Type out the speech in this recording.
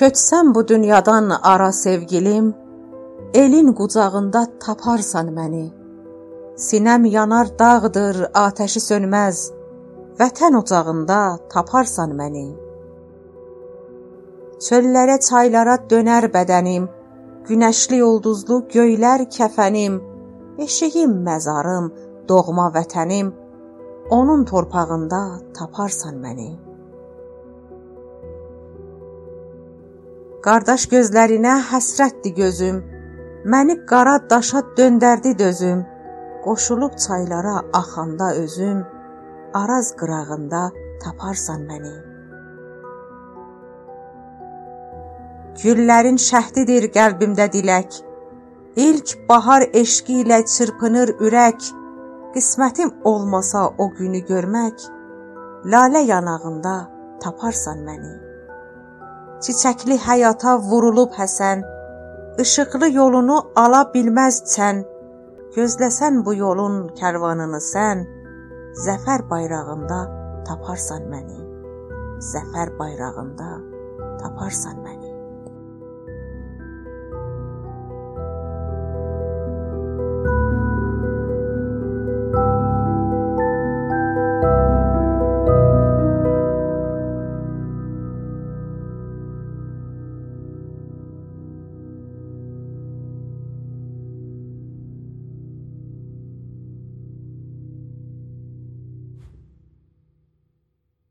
Köçsəm bu dünyadan ara sevgilim, elin qucağında taparsan məni. Sinəm yanar dağdır, atəşi sönməz. Vətən ocağında taparsan məni. Çöllərə, çaylara dönər bədənim, günəşli ulduzlu göylər kəfənim, eşiyim məzarım, doğma vətənim, onun torpağında taparsan məni. Qardaş gözlərinə həsrətdi gözüm. Məni qara daşa döndərdi dözüm. Qoşulub çaylara axanda özüm, Araz qırağında taparsan məni. Güllərin şəhdidir qəlbimdə dilək. İlk bahar eşqi ilə çırpınır ürək. Qismətim olmasa o günü görmək, lalə yanağında taparsan məni. Çiçəkli həyata vurulub Həsən, işıqlı yolunu ala bilməzsən. Gözləsən bu yolun kərvanını sən, zəfər bayrağında taparsan məni. Zəfər bayrağında taparsan məni.